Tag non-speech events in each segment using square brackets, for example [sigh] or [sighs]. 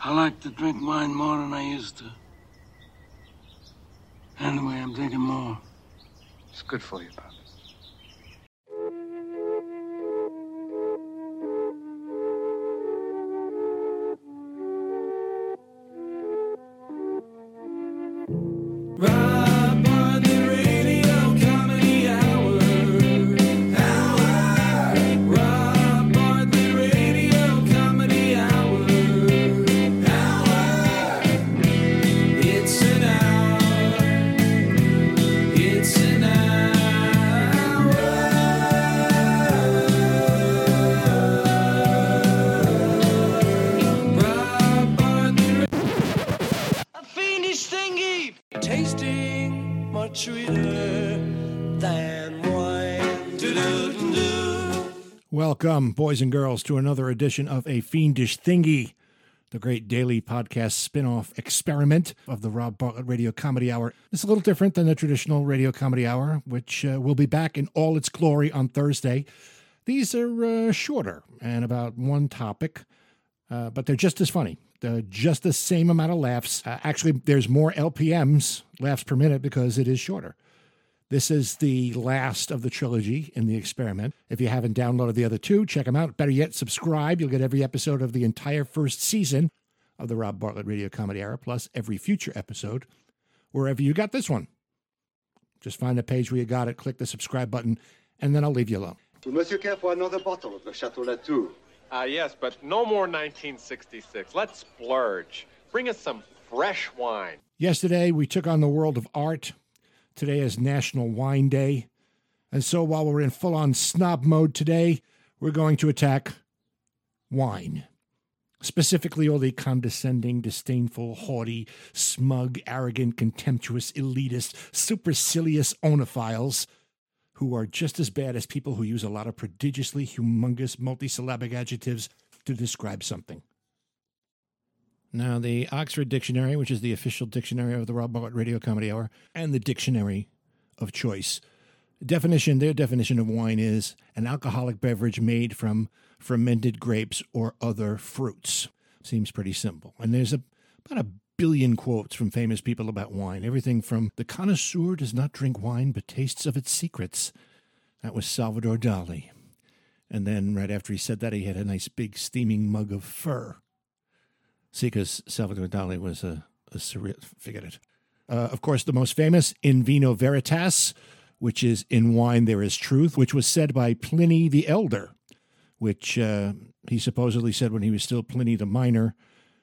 I like to drink wine more than I used to. Anyway, I'm drinking more. It's good for you, Pop. Welcome, boys and girls, to another edition of A Fiendish Thingy, the great daily podcast spin off experiment of the Rob Bartlett Radio Comedy Hour. It's a little different than the traditional radio comedy hour, which uh, will be back in all its glory on Thursday. These are uh, shorter and about one topic, uh, but they're just as funny. Uh, just the same amount of laughs. Uh, actually, there's more LPMs, laughs per minute, because it is shorter. This is the last of the trilogy in the experiment. If you haven't downloaded the other two, check them out. Better yet, subscribe. You'll get every episode of the entire first season of the Rob Bartlett Radio Comedy Hour, plus every future episode, wherever you got this one. Just find the page where you got it, click the subscribe button, and then I'll leave you alone. Will Monsieur care for another bottle of the Chateau Latour? Ah, yes, but no more 1966. Let's splurge. Bring us some fresh wine. Yesterday, we took on the world of art. Today is National Wine Day. And so while we're in full on snob mode today, we're going to attack wine. Specifically, all the condescending, disdainful, haughty, smug, arrogant, contemptuous, elitist, supercilious oenophiles who are just as bad as people who use a lot of prodigiously humongous multisyllabic adjectives to describe something. Now, the Oxford Dictionary, which is the official dictionary of the Rob Bartlett Radio Comedy Hour, and the dictionary of choice. Definition their definition of wine is an alcoholic beverage made from fermented grapes or other fruits. Seems pretty simple. And there's a, about a billion quotes from famous people about wine. Everything from the connoisseur does not drink wine but tastes of its secrets. That was Salvador Dali. And then right after he said that, he had a nice big steaming mug of fur. See, because Salvador Dali was a, a surreal, forget it. Uh, of course, the most famous, In Vino Veritas, which is In Wine There Is Truth, which was said by Pliny the Elder, which uh, he supposedly said when he was still Pliny the Minor,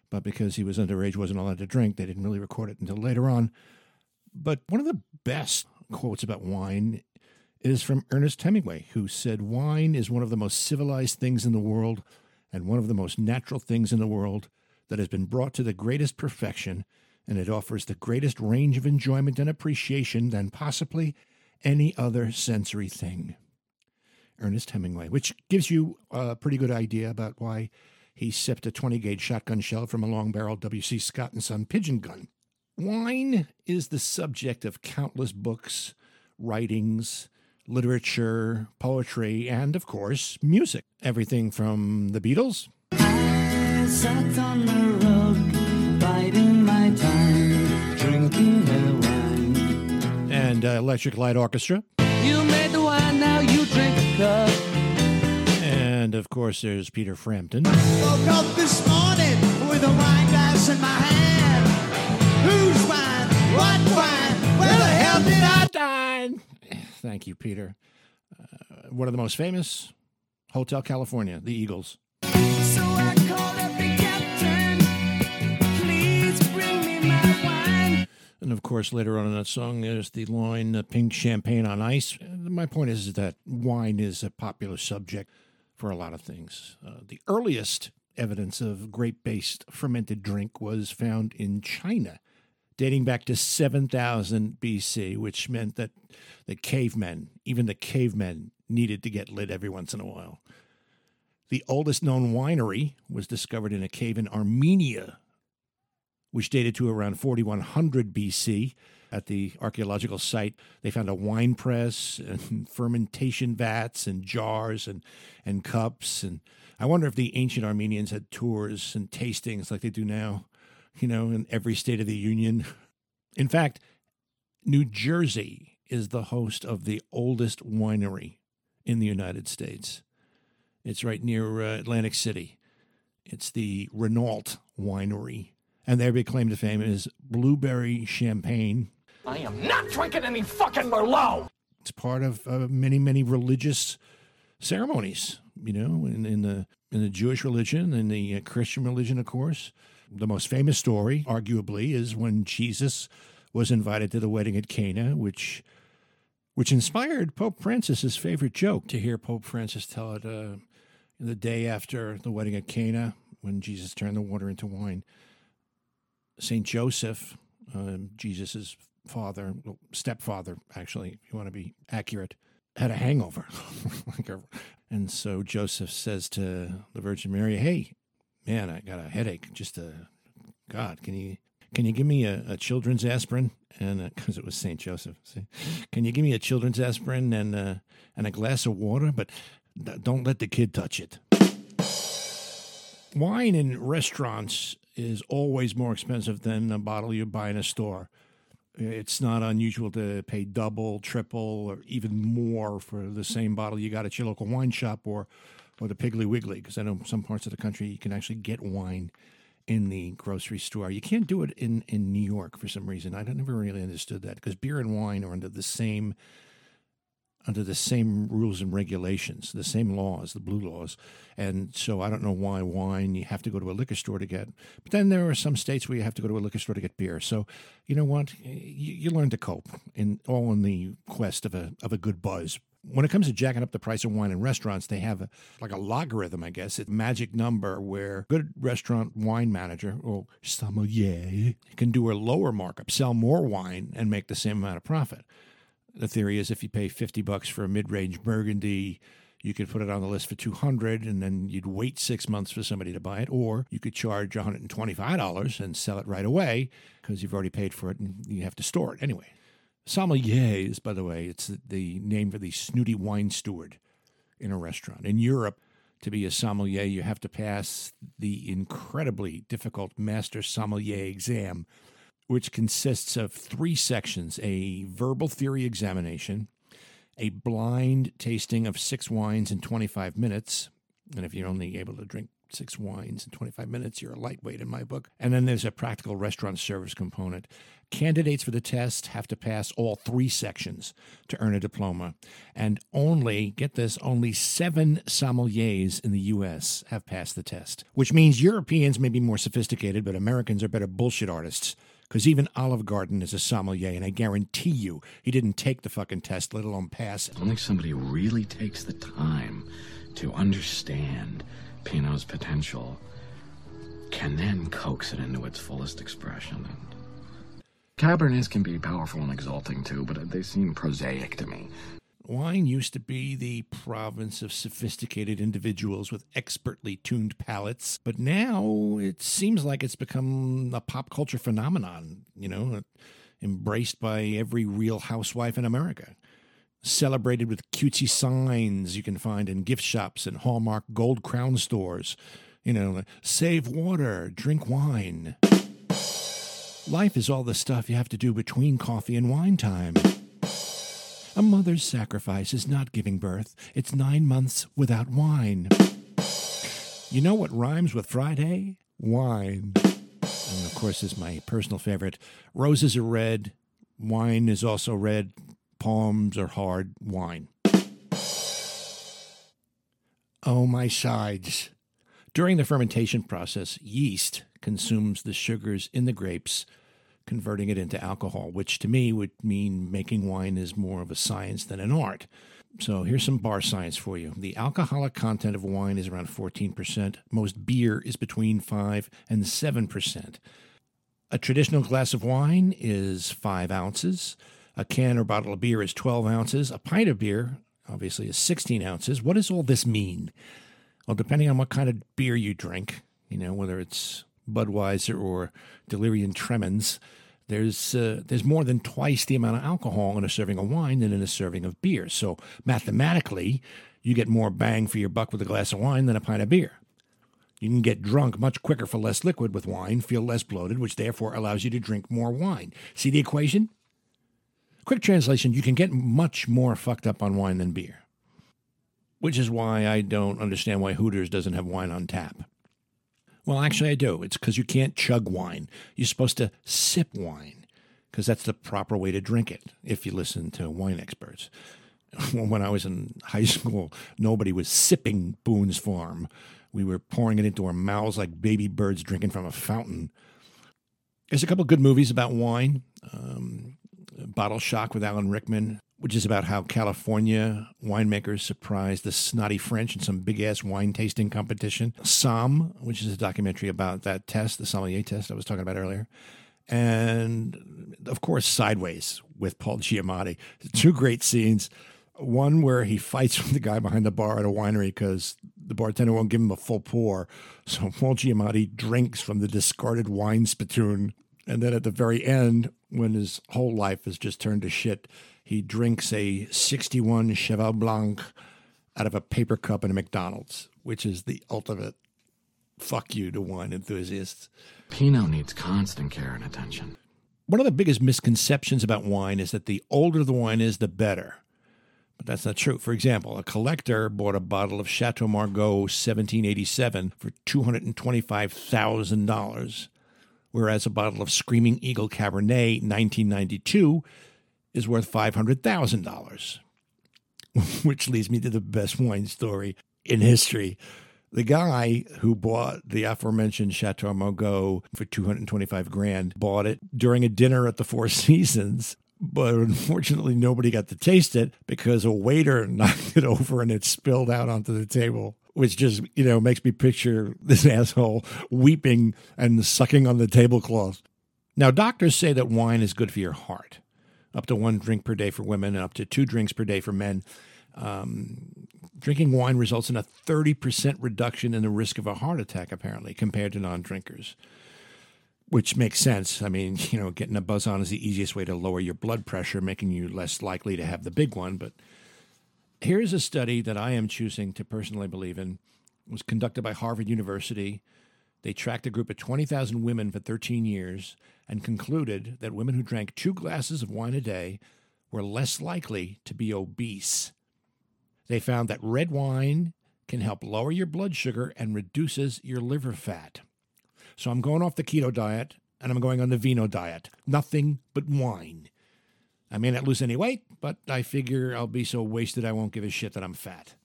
but because he was underage, wasn't allowed to drink. They didn't really record it until later on. But one of the best quotes about wine is from Ernest Hemingway, who said, Wine is one of the most civilized things in the world and one of the most natural things in the world that has been brought to the greatest perfection, and it offers the greatest range of enjoyment and appreciation than possibly any other sensory thing. Ernest Hemingway, which gives you a pretty good idea about why he sipped a 20 gauge shotgun shell from a long barrel W.C. Scott and Son pigeon gun. Wine is the subject of countless books, writings, literature, poetry, and of course, music. Everything from the Beatles I sat on the rug, biding my time, drinking her wine. and uh, Electric Light Orchestra. You made the wine, now you drink cup. And of course, there's Peter Frampton. Woke up this morning with a wine glass in my hand. Whose wine? What wine? Where the hell did I dine? [sighs] Thank you, Peter. Uh, one of the most famous, Hotel California, the Eagles. And of course, later on in that song, there's the line Pink Champagne on Ice. My point is that wine is a popular subject for a lot of things. Uh, the earliest evidence of grape based fermented drink was found in China, dating back to 7000 BC, which meant that the cavemen, even the cavemen, needed to get lit every once in a while. The oldest known winery was discovered in a cave in Armenia, which dated to around 4100 BC. At the archaeological site, they found a wine press and [laughs] fermentation vats and jars and, and cups and I wonder if the ancient Armenians had tours and tastings like they do now, you know, in every state of the union. In fact, New Jersey is the host of the oldest winery in the United States. It's right near uh, Atlantic City. It's the Renault Winery. And their big claim to fame is blueberry champagne. I am not drinking any fucking Merlot. It's part of uh, many, many religious ceremonies, you know, in, in the in the Jewish religion and the uh, Christian religion, of course. The most famous story, arguably, is when Jesus was invited to the wedding at Cana, which which inspired Pope Francis's favorite joke. To hear Pope Francis tell it uh, the day after the wedding at Cana, when Jesus turned the water into wine. Saint Joseph, um, Jesus's father, stepfather, actually, if you want to be accurate, had a hangover. [laughs] And so Joseph says to the Virgin Mary, "Hey, man, I got a headache. Just a God, can you can you give me a, a children's aspirin?" And [laughs] because it was Saint Joseph, see, can you give me a children's aspirin and uh, and a glass of water? But don't let the kid touch it. Wine in restaurants is always more expensive than a bottle you buy in a store. It's not unusual to pay double, triple, or even more for the same bottle you got at your local wine shop or, or the Piggly Wiggly, because I know some parts of the country you can actually get wine in the grocery store. You can't do it in, in New York for some reason. I never really understood that because beer and wine are under the same under the same rules and regulations, the same laws, the blue laws. And so I don't know why wine you have to go to a liquor store to get. But then there are some states where you have to go to a liquor store to get beer. So you know what? You, you learn to cope, in all in the quest of a of a good buzz. When it comes to jacking up the price of wine in restaurants, they have a, like a logarithm, I guess, a magic number where good restaurant wine manager or sommelier can do a lower markup, sell more wine, and make the same amount of profit the theory is if you pay 50 bucks for a mid-range burgundy you could put it on the list for 200 and then you'd wait six months for somebody to buy it or you could charge $125 and sell it right away because you've already paid for it and you have to store it. Anyway sommeliers by the way it's the name for the snooty wine steward in a restaurant. In europe to be a sommelier you have to pass the incredibly difficult master sommelier exam which consists of three sections a verbal theory examination, a blind tasting of six wines in 25 minutes. And if you're only able to drink six wines in 25 minutes, you're a lightweight in my book. And then there's a practical restaurant service component. Candidates for the test have to pass all three sections to earn a diploma. And only, get this, only seven sommeliers in the U.S. have passed the test, which means Europeans may be more sophisticated, but Americans are better bullshit artists because even Olive Garden is a sommelier, and I guarantee you he didn't take the fucking test, let alone pass it. Only somebody who really takes the time to understand Pinot's potential can then coax it into its fullest expression. And Cabernets can be powerful and exalting too, but they seem prosaic to me. Wine used to be the province of sophisticated individuals with expertly tuned palates, but now it seems like it's become a pop culture phenomenon, you know, embraced by every real housewife in America. Celebrated with cutesy signs you can find in gift shops and Hallmark gold crown stores. You know, save water, drink wine. Life is all the stuff you have to do between coffee and wine time. A mother's sacrifice is not giving birth, it's nine months without wine. You know what rhymes with Friday? Wine. And of course, is my personal favorite. Roses are red, wine is also red, palms are hard, wine. Oh, my sides. During the fermentation process, yeast consumes the sugars in the grapes converting it into alcohol, which to me would mean making wine is more of a science than an art. So here's some bar science for you. The alcoholic content of wine is around 14%. Most beer is between 5 and 7%. A traditional glass of wine is 5 ounces. A can or bottle of beer is 12 ounces. A pint of beer, obviously, is 16 ounces. What does all this mean? Well, depending on what kind of beer you drink, you know, whether it's Budweiser or Delirium Tremens, there's uh, there's more than twice the amount of alcohol in a serving of wine than in a serving of beer. So mathematically, you get more bang for your buck with a glass of wine than a pint of beer. You can get drunk much quicker for less liquid with wine, feel less bloated, which therefore allows you to drink more wine. See the equation? Quick translation you can get much more fucked up on wine than beer. Which is why I don't understand why Hooters doesn't have wine on tap. Well, actually, I do. It's because you can't chug wine. You're supposed to sip wine because that's the proper way to drink it if you listen to wine experts. [laughs] when I was in high school, nobody was sipping Boone's Farm. We were pouring it into our mouths like baby birds drinking from a fountain. There's a couple good movies about wine. Um, Bottle Shock with Alan Rickman, which is about how California winemakers surprised the snotty French in some big ass wine tasting competition. Somm, which is a documentary about that test, the sommelier test I was talking about earlier. And of course, Sideways with Paul Giamatti. Two great scenes. One where he fights [laughs] with the guy behind the bar at a winery because the bartender won't give him a full pour. So Paul Giamatti drinks from the discarded wine spittoon. And then at the very end, when his whole life has just turned to shit, he drinks a 61 Cheval Blanc out of a paper cup in a McDonald's, which is the ultimate fuck you to wine enthusiasts. Pinot needs constant care and attention. One of the biggest misconceptions about wine is that the older the wine is, the better. But that's not true. For example, a collector bought a bottle of Chateau Margaux 1787 for $225,000, whereas a bottle of Screaming Eagle Cabernet 1992 is worth $500,000. [laughs] Which leads me to the best wine story in history. The guy who bought the aforementioned Chateau Margaux for 225 grand bought it during a dinner at the Four [laughs] Seasons but unfortunately nobody got to taste it because a waiter [laughs] knocked it over and it spilled out onto the table which just you know makes me picture [laughs] this asshole weeping and sucking on the tablecloth now doctors say that wine is good for your heart up to one drink per day for women and up to two drinks per day for men um, drinking wine results in a 30% reduction in the risk of a heart attack apparently compared to non-drinkers which makes sense. I mean, [laughs] you know, getting a buzz on is the easiest way to lower your blood pressure, making you less likely to have the big one. But here's a study that I am choosing to personally believe in. It was conducted by Harvard University. They tracked a group of 20,000 women for 13 years and concluded that women who drank two glasses of wine a day were less likely to be obese. They found that red wine can help lower your blood sugar and reduces your liver fat. So I'm going off the keto diet and I'm going on the vino diet. Nothing but wine. I may not lose any weight, but I figure I'll be so wasted I won't give a shit that I'm fat.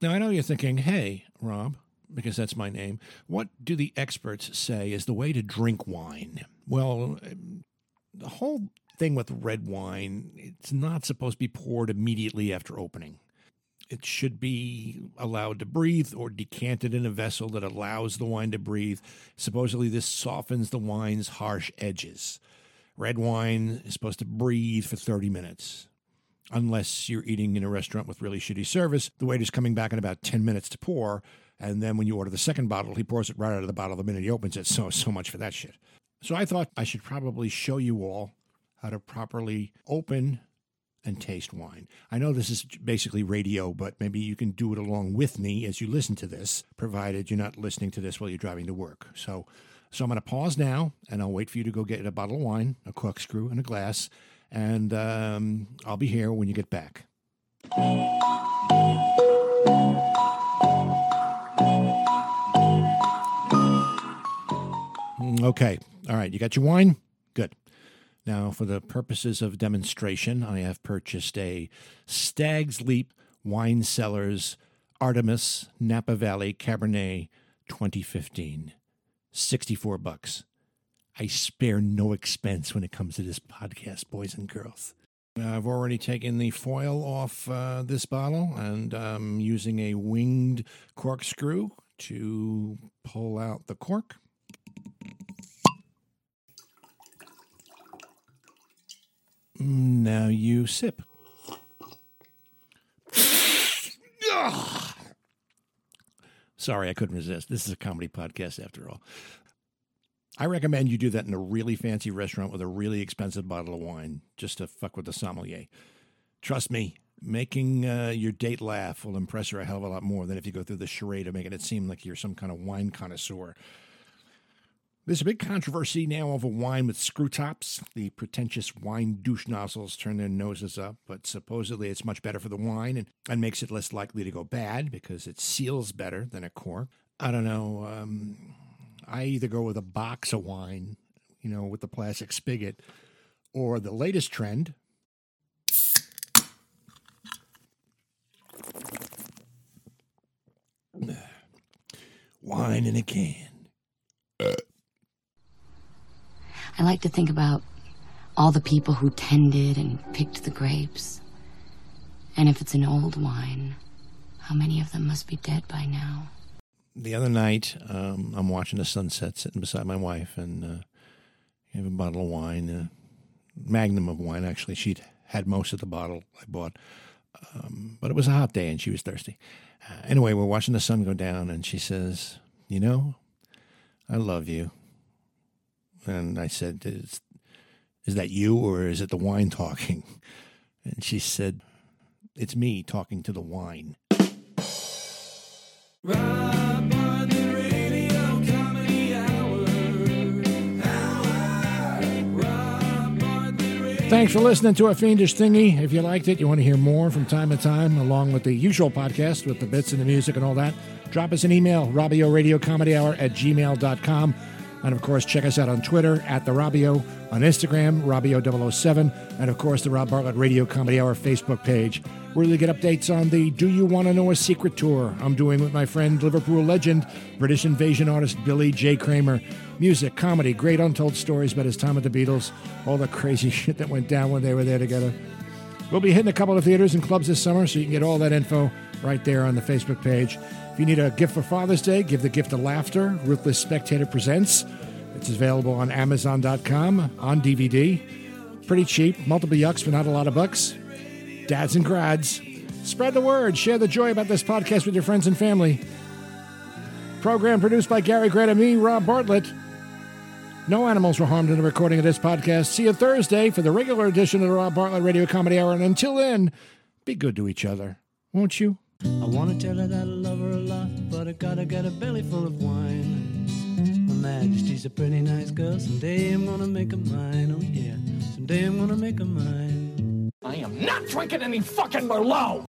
Now, I know you're thinking, hey, Rob, because that's my name, what do the experts say is the way to drink wine? Well, the whole thing with red wine, it's not supposed to be poured immediately after opening. It should be allowed to breathe or decanted in a vessel that allows the wine to breathe. Supposedly, this softens the wine's harsh edges. Red wine is supposed to breathe for 30 minutes. Unless you're eating in a restaurant with really shitty service, the waiter's coming back in about 10 minutes to pour. And then when you order the second bottle, he pours it right out of the bottle the minute he opens it. So, so much for that shit. So I thought I should probably show you all how to properly open and taste wine. I know this is basically radio, but maybe you can do it along with me as you listen to this, provided you're not listening to this while you're driving to work. So, so I'm going to pause now, and I'll wait for you to go get a bottle of wine, a corkscrew, and a glass, and um, I'll be here when you get back. Mm, Okay. All right. You got your wine? Good. Now, for the purposes of demonstration, I have purchased a Stag's Leap Wine Cellars Artemis Napa Valley Cabernet 2015. 64 bucks. I spare no expense when it comes to this podcast, boys and girls. I've already taken the foil off uh, this bottle and I'm using a winged corkscrew to pull out the cork. Now you sip. [sniffs] Sorry, I couldn't resist. This is a comedy podcast after all. I recommend you do that in a really fancy restaurant with a really expensive bottle of wine just to fuck with the sommelier. Trust me, Making uh, your date laugh will impress her a hell of a lot more than if you go through the charade of making it seem like you're some kind of wine connoisseur. There's a big controversy now over wine with screw tops. The pretentious wine douche nozzles turn their noses up, but supposedly it's much better for the wine and, and makes it less likely to go bad because it seals better than a cork. I don't know. Um, I either go with a box of wine, you know, with the plastic spigot, or the latest trend. [sighs] Wine in a can. I like to think about all the people who tended and picked the grapes. And if it's an old wine, how many of them must be dead by now? The other night, um, I'm watching the sunset sitting beside my wife, and uh, I have a bottle of wine, a magnum of wine. Actually, she'd had most of the bottle I bought, um, but it was a hot day and she was thirsty. Uh, anyway, we're watching the sun go down, and she says, You know, I love you. And I said, Is, is that you or is it the wine talking? [laughs] And she said, It's me talking to the wine. Thanks for listening to a fiendish thingy. If you liked it, you want to hear more from time to time, along with the usual podcast with the bits and the music and all that, drop us an email, Robio Radio Comedy Hour at gmail.com. And of course, check us out on Twitter at the Robio, on Instagram, Robio007, and of course, the Rob Bartlett Radio Comedy Hour Facebook page, where you get updates on the Do You Want to Know a Secret tour I'm doing with my friend, Liverpool legend, British invasion artist Billy J. Kramer. Music, comedy, great untold stories about his time with the Beatles, all the crazy [laughs] shit that went down when they were there together. We'll be hitting a couple of theaters and clubs this summer, so you can get all that info right there on the Facebook page. You need a gift for Father's Day, give the gift of laughter. Ruthless Spectator Presents. It's available on Amazon.com on DVD. Pretty cheap, multiple yucks for not a lot of bucks. Dads and grads, spread the word. Share the joy about this podcast with your friends and family. Program produced by Gary Grant and me, Rob Bartlett. No animals were harmed in the recording of this podcast. See you Thursday for the regular edition of the Rob Bartlett Radio Comedy Hour. And until then, be good to each other, won't you? I wanna tell her that I love her a lot, but I gotta get a belly full of wine. Her Majesty's a pretty nice girl. Someday I'm gonna make her mine. Oh yeah, someday I'm gonna make her mine. I am not drinking any fucking Merlot!